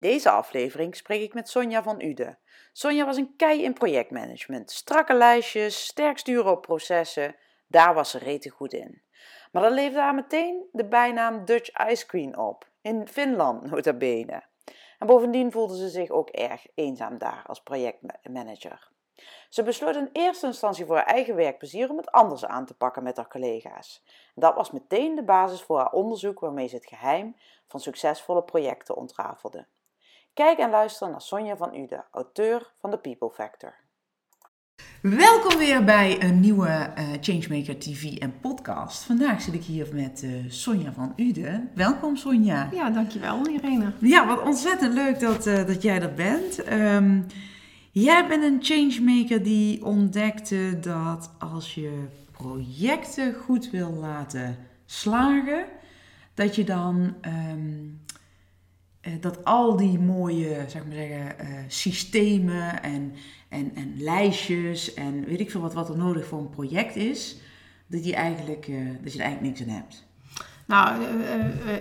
Deze aflevering spreek ik met Sonja van Uden. Sonja was een kei in projectmanagement. Strakke lijstjes, sterk sturen op processen, daar was ze rete goed in. Maar dan leefde haar meteen de bijnaam Dutch Ice Queen op, in Finland nota bene. En bovendien voelde ze zich ook erg eenzaam daar als projectmanager. Ze besloot in eerste instantie voor haar eigen werkplezier om het anders aan te pakken met haar collega's. dat was meteen de basis voor haar onderzoek waarmee ze het geheim van succesvolle projecten ontrafelde. Kijk en luister naar Sonja van Uden, auteur van The People Factor. Welkom weer bij een nieuwe uh, Changemaker TV en podcast. Vandaag zit ik hier met uh, Sonja van Uden. Welkom Sonja. Ja, dankjewel Irene. Ja, wat ontzettend leuk dat, uh, dat jij er bent. Um, jij bent een changemaker die ontdekte dat als je projecten goed wil laten slagen, dat je dan um, eh, dat al die mooie, zeg maar zeggen, uh, systemen en, en, en lijstjes en weet ik veel wat, wat er nodig voor een project is, dat je, eigenlijk, uh, dat je er eigenlijk niks aan hebt. Nou,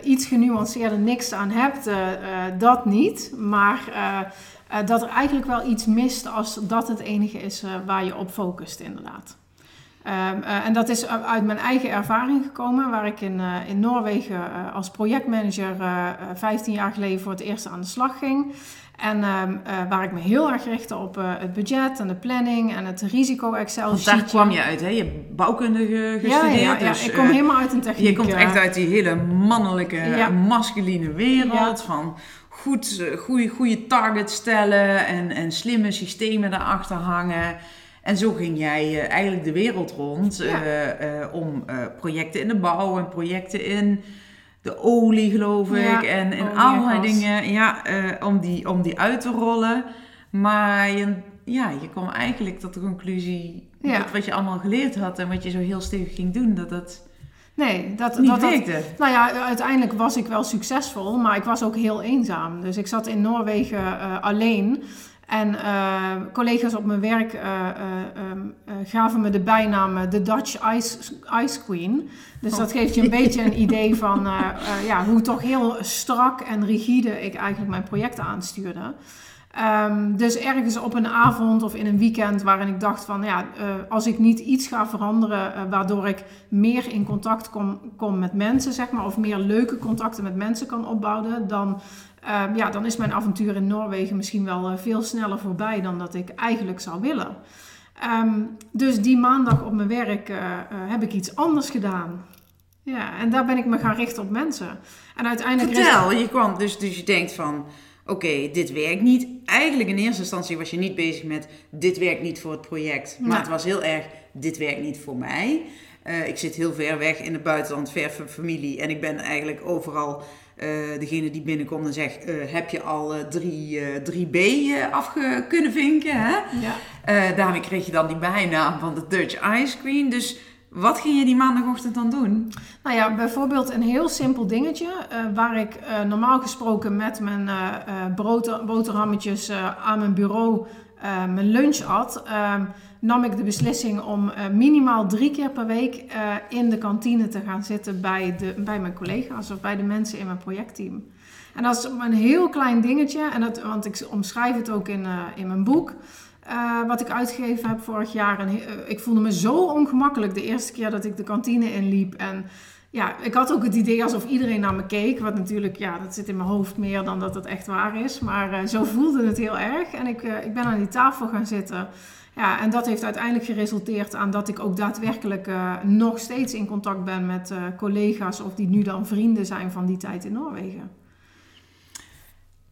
iets genuanceerder niks aan hebt, dat niet. Maar dat er eigenlijk wel iets mist als dat het enige is waar je op focust, inderdaad. Um, uh, en dat is uit mijn eigen ervaring gekomen, waar ik in, uh, in Noorwegen uh, als projectmanager 15 jaar geleden voor het eerst aan de slag ging. En um, waar ik me heel erg richtte op het budget en de planning en het risico-Excel. Want daar kwam je uit, hè? Je hebt bouwkundige gestudeerd. Ja, ja, ja, dus, ik kom helemaal uit een techniek. Je komt echt uit die hele mannelijke, masculine wereld van goed, goede, goede targets stellen en, en slimme systemen daarachter hangen. En zo ging jij uh, eigenlijk de wereld rond uh, uh, om projecten in de bouw en projecten in de olie, geloof ik. En, en allerlei dingen. Ja, om, die, om die uit te rollen. Maar je, ja, je kwam eigenlijk tot de conclusie dat wat je allemaal geleerd had en wat je zo heel stevig ging doen, dat dat. Nee, dat, niet dat, werkte. nou ja, uiteindelijk was ik wel succesvol, maar ik was ook heel eenzaam. Dus ik zat in Noorwegen alleen. En uh, collega's op mijn werk uh, uh, um, gaven me de bijnaam de Dutch Ice, Ice Queen. Dus dat geeft je een beetje een idee van ja, hoe toch heel strak en rigide ik eigenlijk mijn projecten aanstuurde. Um, dus ergens op een avond of in een weekend waarin ik dacht van ja, als ik niet iets ga veranderen waardoor ik meer in contact kom, kom met mensen, zeg maar, of meer leuke contacten met mensen kan opbouwen, dan uh, ja, dan is mijn avontuur in Noorwegen misschien wel uh, veel sneller voorbij dan dat ik eigenlijk zou willen. Um, dus die maandag op mijn werk heb ik iets anders gedaan. Ja, en daar ben ik me gaan richten op mensen. En uiteindelijk. Vertel, je kwam dus, dus je denkt van. Oké, okay, dit werkt niet. Eigenlijk in eerste instantie was je niet bezig met dit werkt niet voor het project. Maar het was heel erg, dit werkt niet voor mij. ik zit heel ver weg in het buitenland, ver van familie. En ik ben eigenlijk overal uh, degene die binnenkomt en zegt: uh, Heb je al uh, 3, 3B af kunnen vinken? Hè? Ja. daarmee kreeg je dan die bijnaam van de Dutch Ice Queen. Dus wat ging je die maandagochtend dan doen? Nou ja, bijvoorbeeld een heel simpel dingetje. waar ik normaal gesproken met mijn boter, boterhammetjes aan mijn bureau mijn lunch at. Ehm, nam ik de beslissing om uh, minimaal drie keer per week uh, in de kantine te gaan zitten bij, de, bij mijn collega's of bij de mensen in mijn projectteam. En dat is een heel klein dingetje, en dat, want ik omschrijf het ook in, uh, in mijn boek. Wat ik uitgegeven heb vorig jaar. En ik voelde me zo ongemakkelijk de eerste keer dat ik de kantine inliep. En ja, ik had ook het idee alsof iedereen naar me keek. Wat natuurlijk, ja, dat zit in mijn hoofd meer dan dat het echt waar is. Maar zo voelde het heel erg. En ik, ik ben aan die tafel gaan zitten. Ja, en dat heeft uiteindelijk geresulteerd aan dat ik ook daadwerkelijk nog steeds in contact ben met collega's of die nu dan vrienden zijn van die tijd in Noorwegen.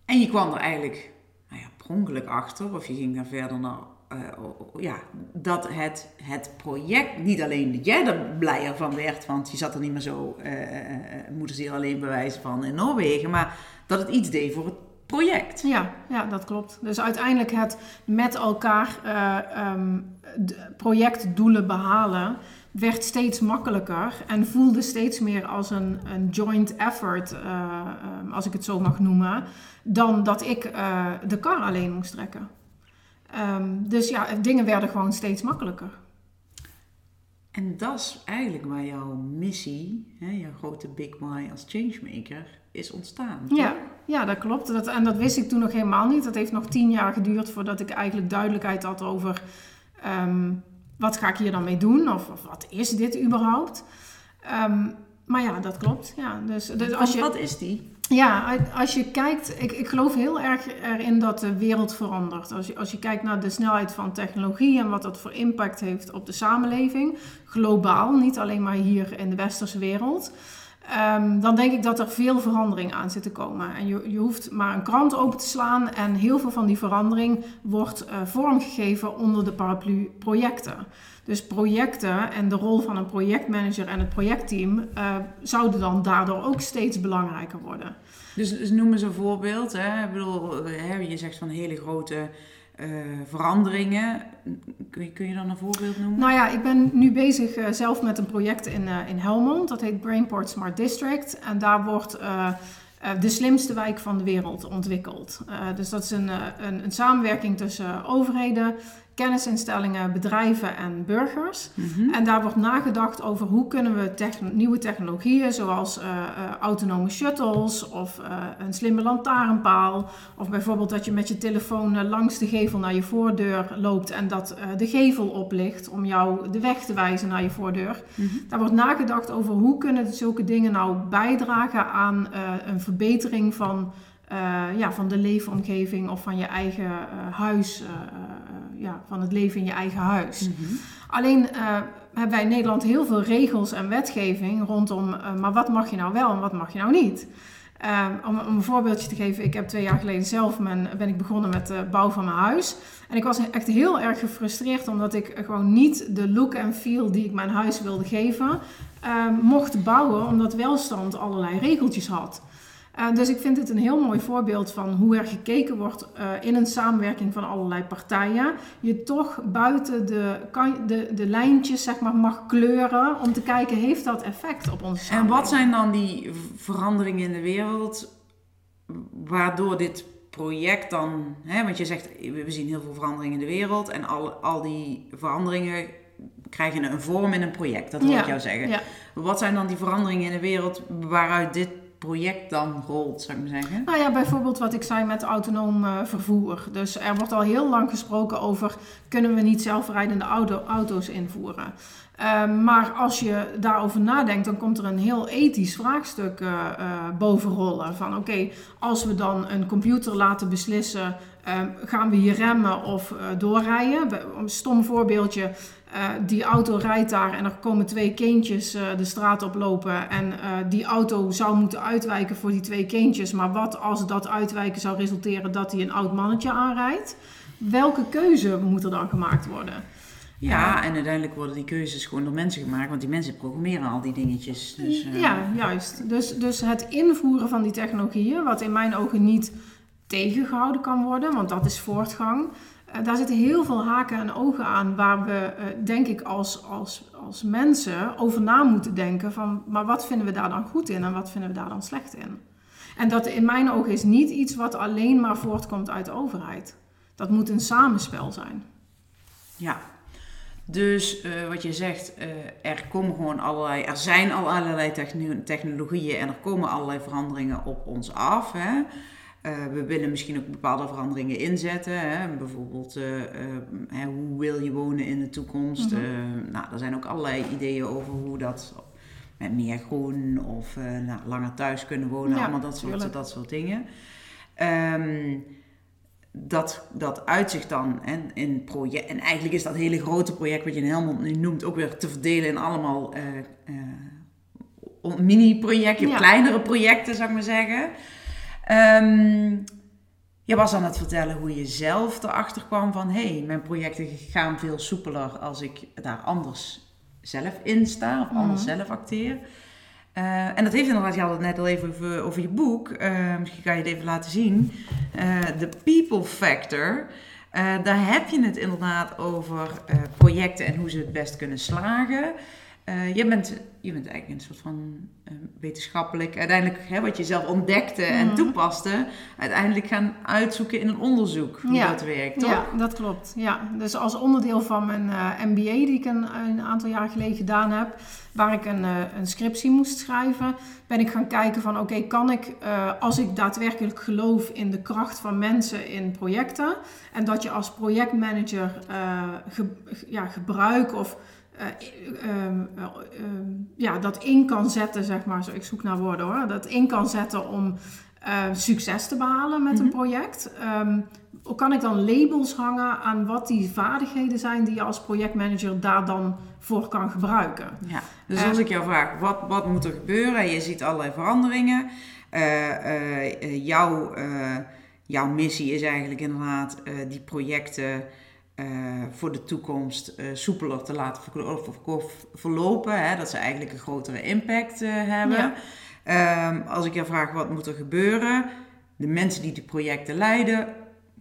En je kwam er eigenlijk achter, of je ging daar verder naar ja, dat het, het project, niet alleen dat jij er blijer van werd, want je zat er niet meer zo, uh, moeten ze hier alleen bewijzen van in Noorwegen, maar dat het iets deed voor het project. Ja, ja dat klopt. Dus uiteindelijk het met elkaar um, projectdoelen behalen werd steeds makkelijker en voelde steeds meer als een, een joint effort, ehm, als ik het zo mag noemen, dan dat ik de kar alleen moest trekken. Ehm, dus ja, dingen werden gewoon steeds makkelijker. En dat is eigenlijk waar jouw missie, hè, jouw grote Big Why als changemaker, is ontstaan. Ja, ja, dat klopt. Dat, en dat wist ik toen nog helemaal niet. Dat heeft nog tien jaar geduurd voordat ik eigenlijk duidelijkheid had over ehm, wat ga ik hier dan mee doen of, of wat is dit überhaupt. Um, maar ja, dat klopt. Ja, dus, dus als je, wat is die? Ja, als je kijkt, ik, ik geloof heel erg erin dat de wereld verandert. Als je, als je kijkt naar de snelheid van technologie en wat dat voor impact heeft op de samenleving, globaal, niet alleen maar hier in de westerse wereld. Ehm, dan denk ik dat er veel verandering aan zit te komen. En je, je hoeft maar een krant open te slaan en heel veel van die verandering wordt uh, vormgegeven onder de paraplu projecten. Dus projecten en de rol van een projectmanager en het projectteam uh, zouden dan daardoor ook steeds belangrijker worden. Dus, dus noem eens een voorbeeld. Hè? Ik bedoel, hè, je zegt van hele grote uh, veranderingen. Kun je, kun je dan een voorbeeld noemen? Nou ja, ik ben nu bezig uh, zelf met een project in, uh, in Helmond. Dat heet Brainport Smart District. En daar wordt de slimste wijk van de wereld ontwikkeld. dus dat is een, een, een samenwerking tussen overheden, kennisinstellingen, bedrijven en burgers. Mhm. En daar wordt nagedacht over hoe kunnen we nieuwe technologieën zoals uh, uh, autonome shuttles of uh, een slimme lantaarnpaal. Of bijvoorbeeld dat je met je telefoon langs de gevel naar je voordeur loopt en dat de gevel oplicht om jou de weg te wijzen naar je voordeur. Mm Daar wordt nagedacht over hoe kunnen zulke dingen nou bijdragen aan een verbetering van, ja, van de leefomgeving of van je eigen huis ja, van het leven in je eigen huis. Mhm. Alleen uh, hebben wij in Nederland heel veel regels en wetgeving rondom, uh, maar wat mag je nou wel en wat mag je nou niet? Uh, om, om, een voorbeeldje te geven, ik heb twee jaar geleden zelf mijn, ben ik begonnen met de bouw van mijn huis. En ik was echt heel erg gefrustreerd omdat ik gewoon niet de look en feel die ik mijn huis wilde geven, mocht bouwen omdat welstand allerlei regeltjes had. Uh, dus ik vind het een heel mooi voorbeeld van hoe er gekeken wordt uh, in een samenwerking van allerlei partijen. Je toch buiten de, de, de lijntjes zeg maar, mag kleuren om te kijken, heeft dat effect op samenleving? En wat zijn dan die veranderingen in de wereld waardoor dit project dan... Hè, want je zegt, we zien heel veel veranderingen in de wereld en al, al die veranderingen krijgen een vorm in een project. Dat wil ja, ik jou zeggen. Ja. Wat zijn dan die veranderingen in de wereld waaruit dit project dan rolt, zou ik maar zeggen? Nou ja, bijvoorbeeld wat ik zei met autonoom uh, vervoer. Dus er wordt al heel lang gesproken over... kunnen we niet zelfrijdende auto, auto's invoeren? Uh, maar als je daarover nadenkt, dan komt er een heel ethisch vraagstuk uh, bovenrollen. Van oké, als we dan een computer laten beslissen, gaan we hier remmen of doorrijden? Een stom voorbeeldje, uh, die auto rijdt daar en er komen twee kindjes uh, de straat oplopen. En uh, die auto zou moeten uitwijken voor die twee kindjes. Maar wat als dat uitwijken zou resulteren dat hij een oud mannetje aanrijdt? Welke keuze moet er dan gemaakt worden? Ja, en uiteindelijk worden die keuzes gewoon door mensen gemaakt, want die mensen programmeren al die dingetjes. Dus, Ja, juist. Dus, dus het invoeren van die technologieën, wat in mijn ogen niet tegengehouden kan worden, want dat is voortgang. Uh, daar zitten heel veel haken en ogen aan waar we, uh, denk ik, als, als, als mensen over na moeten denken van, maar wat vinden we daar dan goed in en wat vinden we daar dan slecht in? En dat in mijn ogen is niet iets wat alleen maar voortkomt uit de overheid. Dat moet een samenspel zijn. Ja, dus uh, wat je zegt, er komen gewoon allerlei, er zijn al allerlei technologieën en er komen allerlei veranderingen op ons af. Hè? Uh, we willen misschien ook bepaalde veranderingen inzetten. Hè? Bijvoorbeeld, uh, uh, hoe wil je wonen in de toekomst? Mm -hmm. nou, er zijn ook allerlei ideeën over hoe dat met meer groen of nou, langer thuis kunnen wonen. allemaal dat soort, dat soort dingen. Um, dat, dat uitzicht dan hè, in project. En eigenlijk is dat hele grote project wat je in Helmond nu noemt ook weer te verdelen in allemaal mini-projecten, kleinere projecten, zou ik maar zeggen. Um, Je was aan het vertellen hoe je zelf erachter kwam van... hé, hey, mijn projecten gaan veel soepeler als ik daar anders zelf in sta of anders Mhm. zelf acteer. Eh, en dat heeft inderdaad, je had het net al even over, over je boek. Eh, misschien kan je het even laten zien. Eh, De people factor. Eh, daar heb je het inderdaad over eh, projecten en hoe ze het best kunnen slagen. Eh, je, bent, je bent eigenlijk een soort van eh, wetenschappelijk, uiteindelijk hè, wat je zelf ontdekte en Mhm. toepaste, uiteindelijk gaan uitzoeken in een onderzoek hoe Ja. dat werkt, toch? Ja, dat klopt. Ja. Dus als onderdeel van mijn eh, MBA, die ik een, een aantal jaar geleden gedaan heb, waar ik een, eh, een scriptie moest schrijven, ben ik gaan kijken van oké, kan ik, als ik daadwerkelijk geloof in de kracht van mensen in projecten, en dat je als projectmanager ge- ja, gebruik of eh, ehm, eh, ehm, ja, dat in kan zetten, zeg maar, zo, ik zoek naar woorden hoor, dat in kan zetten om eh, succes te behalen met een Mhm. project. Ehm, hoe kan ik dan labels hangen aan wat die vaardigheden zijn die je als projectmanager daar dan voor kan gebruiken? Ja, dus als ik jou vraag, wat, wat moet er gebeuren? Je ziet allerlei veranderingen. Eh, jouw, jouw missie is eigenlijk inderdaad die projecten eh, voor de toekomst eh, soepeler te laten verlopen. Hè? Dat ze eigenlijk een grotere impact eh, hebben. Ja. Ehm, als ik jou vraag, wat moet er gebeuren? De mensen die die projecten leiden,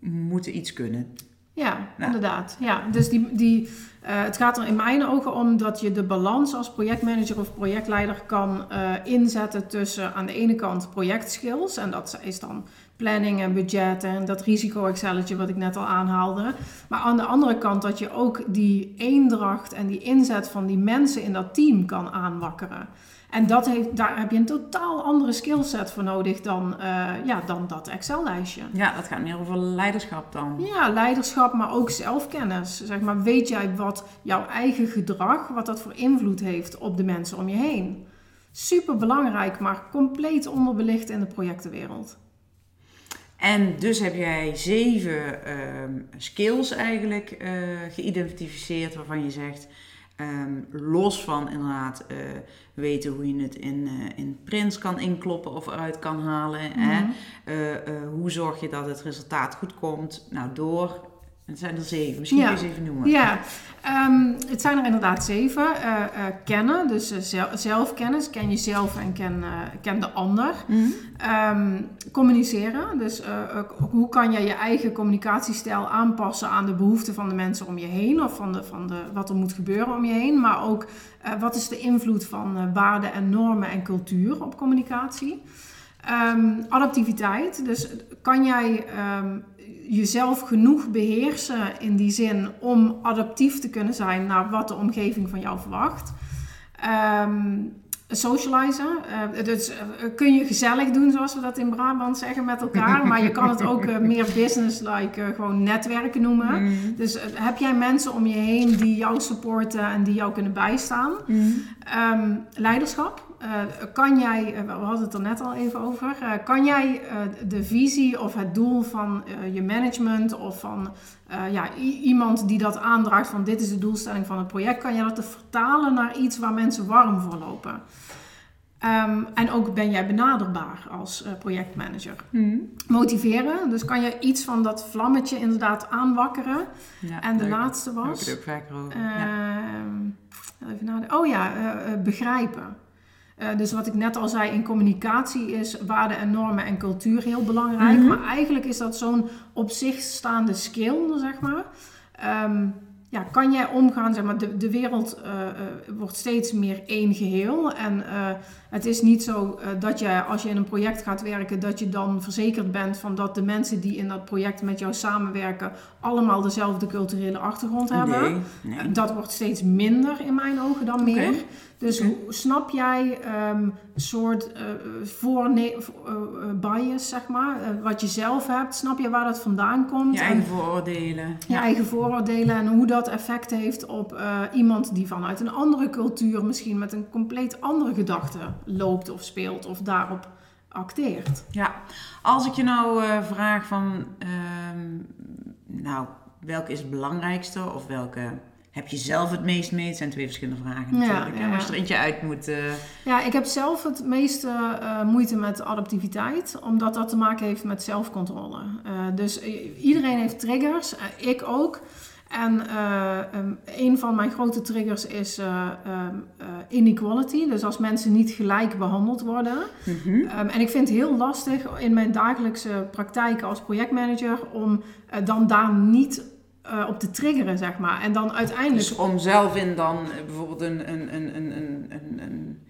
moeten iets kunnen. Ja, Nou. inderdaad. Ja, dus die, die, het gaat er in mijn ogen om dat je de balans als projectmanager of projectleider kan inzetten tussen aan de ene kant projectskills. En dat is dan planning en budget en dat risico-excelletje wat ik net al aanhaalde. Maar aan de andere kant dat je ook die eendracht en die inzet van die mensen in dat team kan aanwakkeren. En dat heeft, daar heb je een totaal andere skillset voor nodig dan, eh, ja, dan dat Excel-lijstje. Ja, dat gaat meer over leiderschap dan. Ja, leiderschap, maar ook zelfkennis. Zeg maar, weet jij wat jouw eigen gedrag, wat dat voor invloed heeft op de mensen om je heen? Super belangrijk, maar compleet onderbelicht in de projectenwereld. En dus heb jij zeven ehm, skills eigenlijk eh, geïdentificeerd waarvan je zegt, ehm, los van inderdaad eh, weten hoe je het in, eh, in prints kan inkloppen of eruit kan halen. Hè? Mhm. Hoe zorg je dat het resultaat goed komt? Nou, door, het zijn er zeven, misschien Ja. kun je ze even noemen. Ja, ehm, het zijn er inderdaad zeven. Eh, eh, kennen, dus eh, zel- zelfkennis. Ken jezelf en ken, ken de ander. Mhm. Ehm, communiceren. Dus hoe kan je je eigen communicatiestijl aanpassen aan de behoeften van de mensen om je heen. Of van, de, van de, wat er moet gebeuren om je heen. Maar ook wat is de invloed van waarden en normen en cultuur op communicatie. Ehm, adaptiviteit. Dus kan jij ehm, jezelf genoeg beheersen in die zin om adaptief te kunnen zijn naar wat de omgeving van jou verwacht. Ehm socializen. Eh, dus eh, kun je gezellig doen, zoals we dat in Brabant zeggen, met elkaar. Maar je kan het ook eh, meer business-like, gewoon netwerken noemen. Mhm. Dus heb jij mensen om je heen die jou supporten en die jou kunnen bijstaan? Ehm, leiderschap. Eh, kan jij, eh, we hadden het er net al even over, eh, kan jij de visie of het doel van je management of van ja, iemand die dat aandraagt van dit is de doelstelling van het project, kan jij dat vertalen naar iets waar mensen warm voor lopen? Ehm, en ook ben jij benaderbaar als projectmanager. Mhm. Motiveren, dus kan je iets van dat vlammetje inderdaad aanwakkeren. Ja, En de leuk. laatste Daar heb ik was. het ook vaker over. ja. Ehm, even nadenken. Oh ja, begrijpen. Eh, dus wat ik net al zei, in communicatie is waarden en normen en cultuur heel belangrijk. Mhm. Maar eigenlijk is dat zo'n op zich staande skill, zeg maar. Ehm, ja, kan jij omgaan, zeg maar, de, de wereld eh, eh, wordt steeds meer één geheel. En het is niet zo dat je, als je in een project gaat werken, dat je dan verzekerd bent van dat de mensen die in dat project met jou samenwerken, allemaal dezelfde culturele achtergrond hebben. Nee, nee. Dat wordt steeds minder in mijn ogen dan meer. Dus hoe snap jij ehm, soort eh voorne- eh, eh, bias, zeg maar, wat je zelf hebt? Snap je waar dat vandaan komt? Je En eigen vooroordelen. je eigen vooroordelen en hoe dat effect heeft op iemand die vanuit een andere cultuur misschien met een compleet andere gedachte loopt of speelt of daarop acteert. Ja, als ik je nou vraag van, ehm, nou, welke is het belangrijkste of welke heb je zelf het meest mee? Het zijn twee verschillende vragen natuurlijk. Ja, ja, Als je er eentje uit moet... Uh... Ja, ik heb zelf het meeste uh, moeite met adaptiviteit. Omdat dat te maken heeft met zelfcontrole. Uh, dus iedereen heeft triggers. ik ook. En um, een van mijn grote triggers is um, inequality. Dus als mensen niet gelijk behandeld worden. Mm -hmm. um, en ik vind het heel lastig in mijn dagelijkse praktijk als projectmanager om dan daar niet uh, op te triggeren, zeg maar. En dan uiteindelijk... Dus om zelf in dan bijvoorbeeld een, een, een, een, een, een,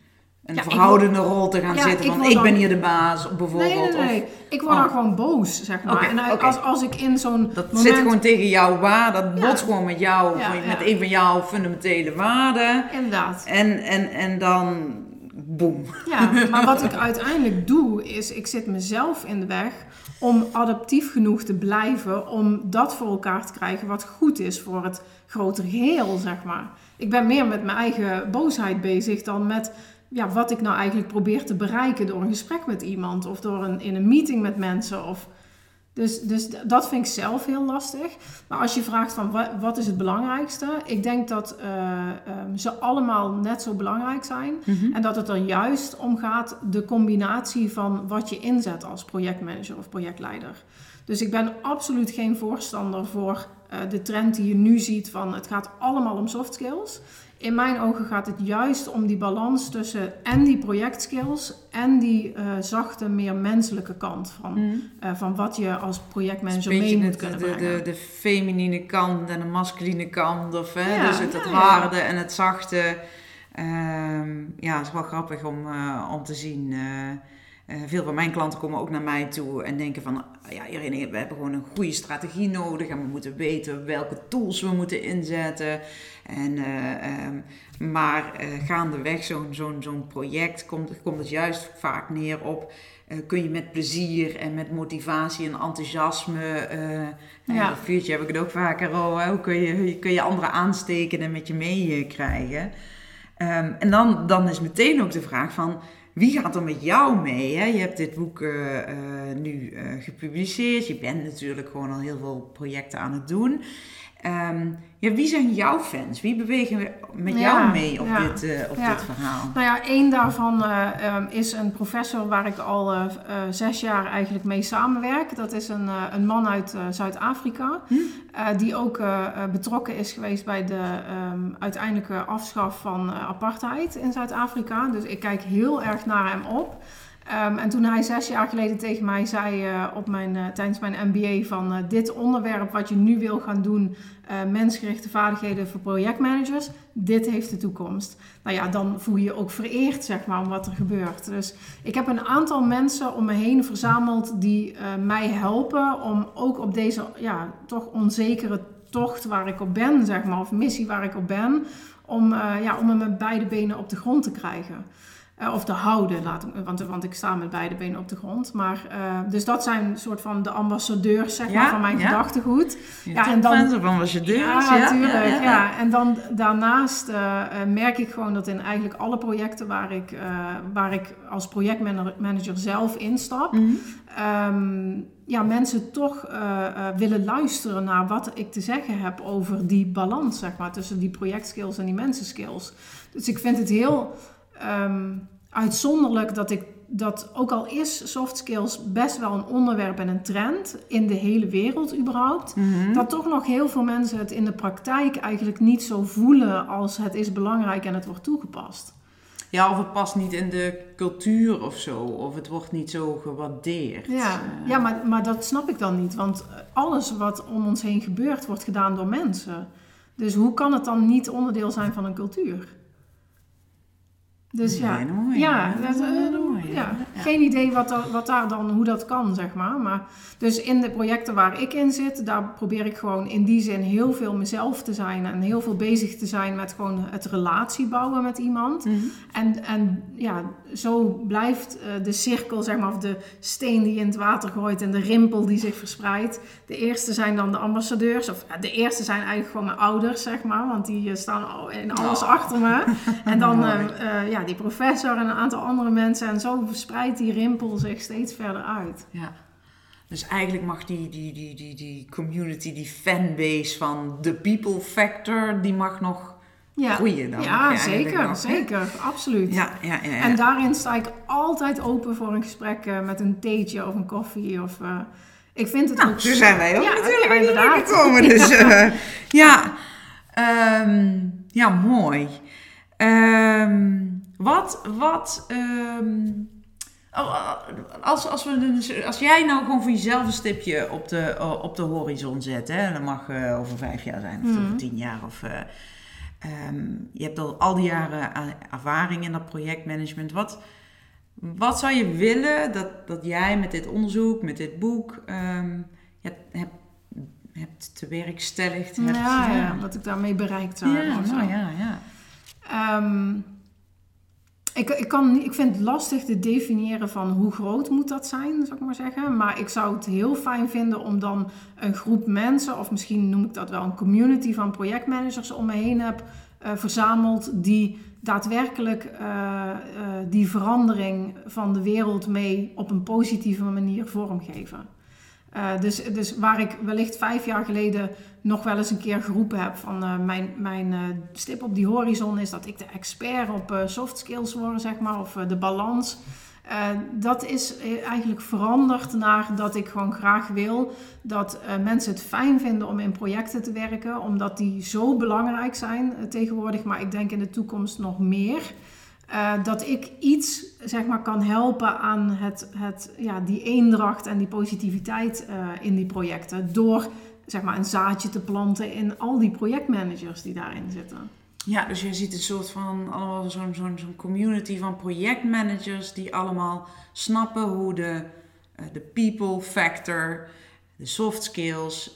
een ja, verhoudende rol te gaan ja, zitten. Van ik, ik ben hier de baas, bijvoorbeeld. Nee, nee, nee. Of, ik word oh. dan gewoon boos, zeg maar. Okay, en okay. als, als ik in zo'n Dat moment... zit gewoon tegen jouw waarde. Dat botst gewoon met jou, met een van jouw fundamentele waarden. Inderdaad. En, en, en dan... Boom. Ja, maar wat ik uiteindelijk doe, is ik zit mezelf in de weg om adaptief genoeg te blijven om dat voor elkaar te krijgen wat goed is voor het grotere geheel, zeg maar. Ik ben meer met mijn eigen boosheid bezig dan met ja, wat ik nou eigenlijk probeer te bereiken door een gesprek met iemand of door een, in een meeting met mensen of dus, dus dat vind ik zelf heel lastig. Maar als je vraagt van wat, wat is het belangrijkste? Ik denk dat uh, um, ze allemaal net zo belangrijk zijn. Mhm. En dat het er juist om gaat de combinatie van wat je inzet als projectmanager of projectleider. Dus ik ben absoluut geen voorstander voor uh, de trend die je nu ziet van het gaat allemaal om soft skills. In mijn ogen gaat het juist om die balans tussen en die projectskills en die uh, zachte, meer menselijke kant van, mm. uh, van wat je als projectmanager mee moet kunnen de, brengen. De, de, feminine kant en de masculine kant, of hè, ja, dus het, het ja, harde ja. en het zachte. Um, ja, het is wel grappig om, uh, om te zien. Uh, veel van mijn klanten komen ook naar mij toe en denken van, ja Irene, we hebben gewoon een goede strategie nodig en we moeten weten welke tools we moeten inzetten. En, uh, um, maar uh, gaandeweg zo'n zo'n zo'n project komt, komt het juist vaak neer op, kun je met plezier en met motivatie en enthousiasme, ja. dat vuurtje heb ik het ook vaker al, hoe kun je, kun je anderen aansteken en met je meekrijgen. Um, en dan, dan is meteen ook de vraag van, wie gaat er met jou mee? Hè? Je hebt dit boek uh, uh, nu uh, gepubliceerd. Je bent natuurlijk gewoon al heel veel projecten aan het doen. Um, ja, wie zijn jouw fans? Wie bewegen met ja, jou mee op, ja, dit, uh, op dit verhaal? Nou ja, één daarvan uh, um, is een professor waar ik al uh, zes jaar eigenlijk mee samenwerk. Dat is een, een man uit Zuid-Afrika, hm? die ook betrokken is geweest bij de um, uiteindelijke afschaf van apartheid in Zuid-Afrika. Dus ik kijk heel erg naar hem op. Um, en toen hij zes jaar geleden tegen mij zei uh, op mijn, uh, tijdens mijn MBA van uh, dit onderwerp wat je nu wil gaan doen, mensgerichte vaardigheden voor projectmanagers, dit heeft de toekomst. Nou ja, dan voel je je ook vereerd zeg maar om wat er gebeurt. Dus ik heb een aantal mensen om me heen verzameld die mij helpen om ook op deze ja, toch onzekere tocht waar ik op ben, zeg maar, of missie waar ik op ben, om, ja, om me met beide benen op de grond te krijgen. Uh, of te houden, laat, want, want ik sta met beide benen op de grond. Maar, uh, dus dat zijn soort van de ambassadeurs zeg ja, maar, van mijn ja. gedachtegoed. Ja, en dan, van ambassadeurs. Ja, natuurlijk. Ja, ja, En dan daarnaast uh, merk ik gewoon dat in eigenlijk alle projecten waar ik, waar ik als projectmanager zelf instap, mm -hmm. um, ja, mensen toch willen luisteren naar wat ik te zeggen heb over die balans zeg maar, tussen die projectskills en die mensenskills. Dus ik vind het heel um, uitzonderlijk dat ik dat ook al is soft skills best wel een onderwerp en een trend in de hele wereld überhaupt, mm -hmm. dat toch nog heel veel mensen het in de praktijk eigenlijk niet zo voelen als het is belangrijk en het wordt toegepast. Ja, of het past niet in de cultuur of zo, of het wordt niet zo gewaardeerd. Ja, uh. ja maar, maar dat snap ik dan niet, want alles wat om ons heen gebeurt wordt gedaan door mensen. Dus hoe kan het dan niet onderdeel zijn van een cultuur? Dus ja, ja, dat, uh, mooi, ja, ja, geen idee wat, er, wat daar dan, hoe dat kan, zeg maar. maar. Dus in de projecten waar ik in zit, daar probeer ik gewoon in die zin heel veel mezelf te zijn en heel veel bezig te zijn met gewoon het relatie bouwen met iemand. Mm -hmm. en, en ja, zo blijft uh, de cirkel, zeg maar, of de steen die je in het water gooit en de rimpel die zich verspreidt. De eerste zijn dan de ambassadeurs, of de eerste zijn eigenlijk gewoon mijn ouders, zeg maar, want die uh, staan in alles oh. achter me. En dan, ja die professor en een aantal andere mensen. En zo verspreidt die rimpel zich steeds verder uit. Ja. Dus eigenlijk mag die, die, die, die, die community, die fanbase van de people factor, die mag nog ja. groeien dan. Ja, zeker, zeker, absoluut. Ja, ja, ja, En daarin sta ik altijd open voor een gesprek uh, met een theetje of een koffie of... Uh, ik vind het nou, ook... zo zijn wij ook ja, natuurlijk inderdaad. gekomen. Dus uh, ja, um, ja, mooi. Um, wat, wat, um, als, als, we, als jij nou gewoon voor jezelf een stipje op de, op de horizon zet, hè, dat mag uh, over vijf jaar zijn of mm. over tien jaar. Of, uh, um, je hebt al al die jaren ervaring in dat projectmanagement. Wat, wat zou je willen dat, dat jij met dit onderzoek, met dit boek, um, hebt, hebt, hebt? Hebt, ja, ja, wat ik daarmee bereikt zou ja. Nou, ja, ja. Um, ik, ik, kan, ik vind het lastig te definiëren van hoe groot moet dat zijn, zou ik maar zeggen. Maar ik zou het heel fijn vinden om dan een groep mensen, of misschien noem ik dat wel een community van projectmanagers om me heen heb uh, verzameld, die daadwerkelijk uh, uh, die verandering van de wereld mee op een positieve manier vormgeven. Uh, dus, dus waar ik wellicht vijf jaar geleden nog wel eens een keer geroepen heb van uh, mijn, mijn uh, stip op die horizon is dat ik de expert op soft skills word, zeg maar, of de balans. dat is eigenlijk veranderd naar dat ik gewoon graag wil dat mensen het fijn vinden om in projecten te werken, omdat die zo belangrijk zijn tegenwoordig, maar ik denk in de toekomst nog meer. Uh, dat ik iets zeg maar, kan helpen aan het, het, ja, die eendracht en die positiviteit uh, in die projecten. Door zeg maar, een zaadje te planten in al die projectmanagers die daarin zitten. Ja, dus je ziet een soort van allemaal zo'n zo'n zo'n community van projectmanagers die allemaal snappen hoe de, uh, de people factor, de soft skills,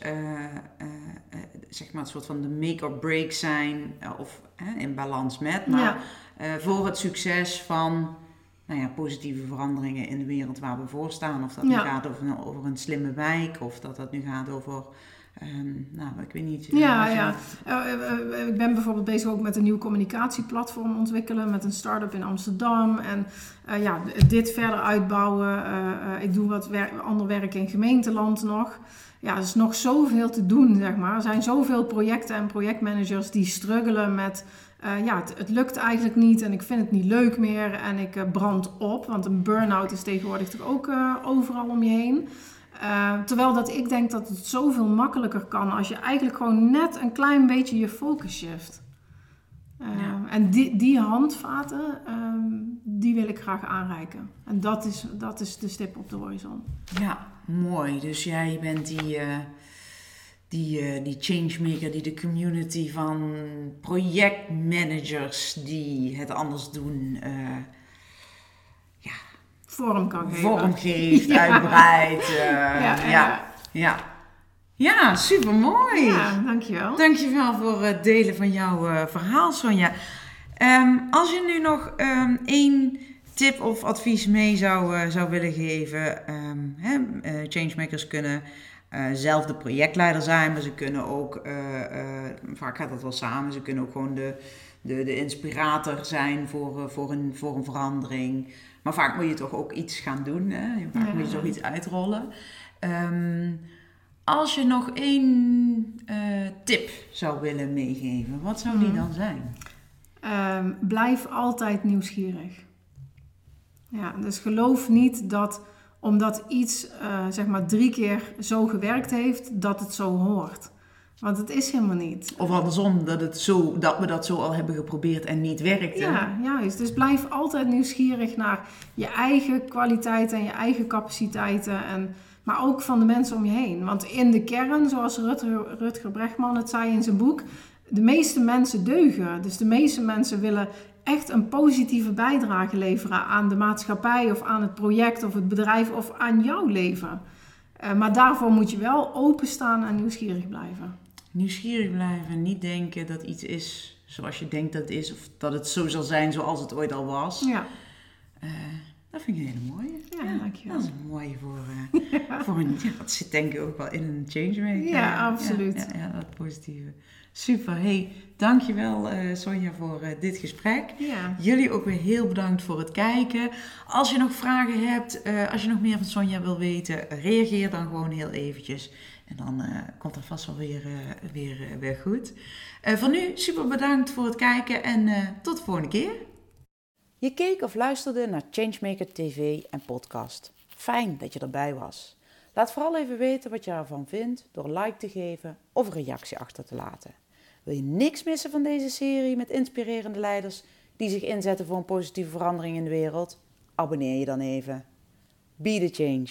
zeg maar een soort van de make or break zijn, of in balans met. Maar ja uh, voor het succes van nou ja, positieve veranderingen in de wereld waar we voor staan. Of dat nu gaat over, over een slimme wijk, of dat dat nu gaat over. Um, nou, ik weet niet. Ja, ja. Uh, ik ben bijvoorbeeld bezig ook met een nieuw communicatieplatform ontwikkelen met een start-up in Amsterdam. En uh, ja, dit verder uitbouwen. ik doe wat wer ander werk in gemeenteland nog. Ja, er is nog zoveel te doen, zeg maar. Er zijn zoveel projecten en projectmanagers die struggelen met uh, ja, het, het, lukt eigenlijk niet en ik vind het niet leuk meer en ik brand op. Want een burn-out is tegenwoordig toch ook overal om je heen. Terwijl dat ik denk dat het zoveel makkelijker kan als je eigenlijk gewoon net een klein beetje je focus shift. Ja. En die, die handvaten, um, die wil ik graag aanreiken. En dat is, dat is de stip op de horizon. Ja, mooi. Dus jij bent die die, uh, die changemaker, die de community van projectmanagers die het anders doen, ja, vorm kan geven. Vorm geeft, ja. uitbreidt. Uh, ja, ja, ja. Ja, super mooi. Ja, dankjewel. Dankjewel voor het delen van jouw verhaal, Sonja. Um, als je nu nog um, één tip of advies mee zou, zou willen geven, um, hè, changemakers kunnen uh, zelf de projectleider zijn, maar ze kunnen ook, vaak gaat dat wel samen, ze kunnen ook gewoon de, de, de inspirator zijn voor, voor, een, voor een verandering. Maar vaak moet je toch ook iets gaan doen, hè? vaak ja. moet je toch iets uitrollen. Um, als je nog één tip zou willen meegeven, wat zou die hmm. dan zijn? Um, blijf altijd nieuwsgierig. Ja, dus geloof niet dat omdat iets uh, zeg maar drie keer zo gewerkt heeft, dat het zo hoort. Want het is helemaal niet. Of andersom, dat, het zo, dat we dat zo al hebben geprobeerd en niet werkte. Ja, juist. Dus blijf altijd nieuwsgierig naar je eigen kwaliteiten en je eigen capaciteiten. En, maar ook van de mensen om je heen. Want in de kern, zoals Rutger, Rutger Brechtman het zei in zijn boek, de meeste mensen deugen. Dus de meeste mensen willen echt een positieve bijdrage leveren aan de maatschappij of aan het project of het bedrijf of aan jouw leven. Uh, maar daarvoor moet je wel openstaan en nieuwsgierig blijven. Nieuwsgierig blijven, niet denken dat iets is zoals je denkt dat het is of dat het zo zal zijn zoals het ooit al was. Ja. Uh, Dat vind ik een hele mooie. Ja, dankjewel. Dat is een mooie voor, uh, voor een... Ja, dat zit denk ik ook wel in een changemaker. Ja, absoluut. Ja, ja, dat positieve. Super. Hey, dankjewel uh, Sonja voor uh, dit gesprek. Ja. Jullie ook weer heel bedankt voor het kijken. Als je nog vragen hebt, als je nog meer van Sonja wil weten, reageer dan gewoon heel eventjes. En dan komt dat vast wel weer, weer, weer goed. voor nu, super bedankt voor het kijken en tot de volgende keer. Je keek of luisterde naar Changemaker TV en podcast. Fijn dat je erbij was. Laat vooral even weten wat je ervan vindt door like te geven of een reactie achter te laten. Wil je niks missen van deze serie met inspirerende leiders die zich inzetten voor een positieve verandering in de wereld? Abonneer je dan even. Be the change.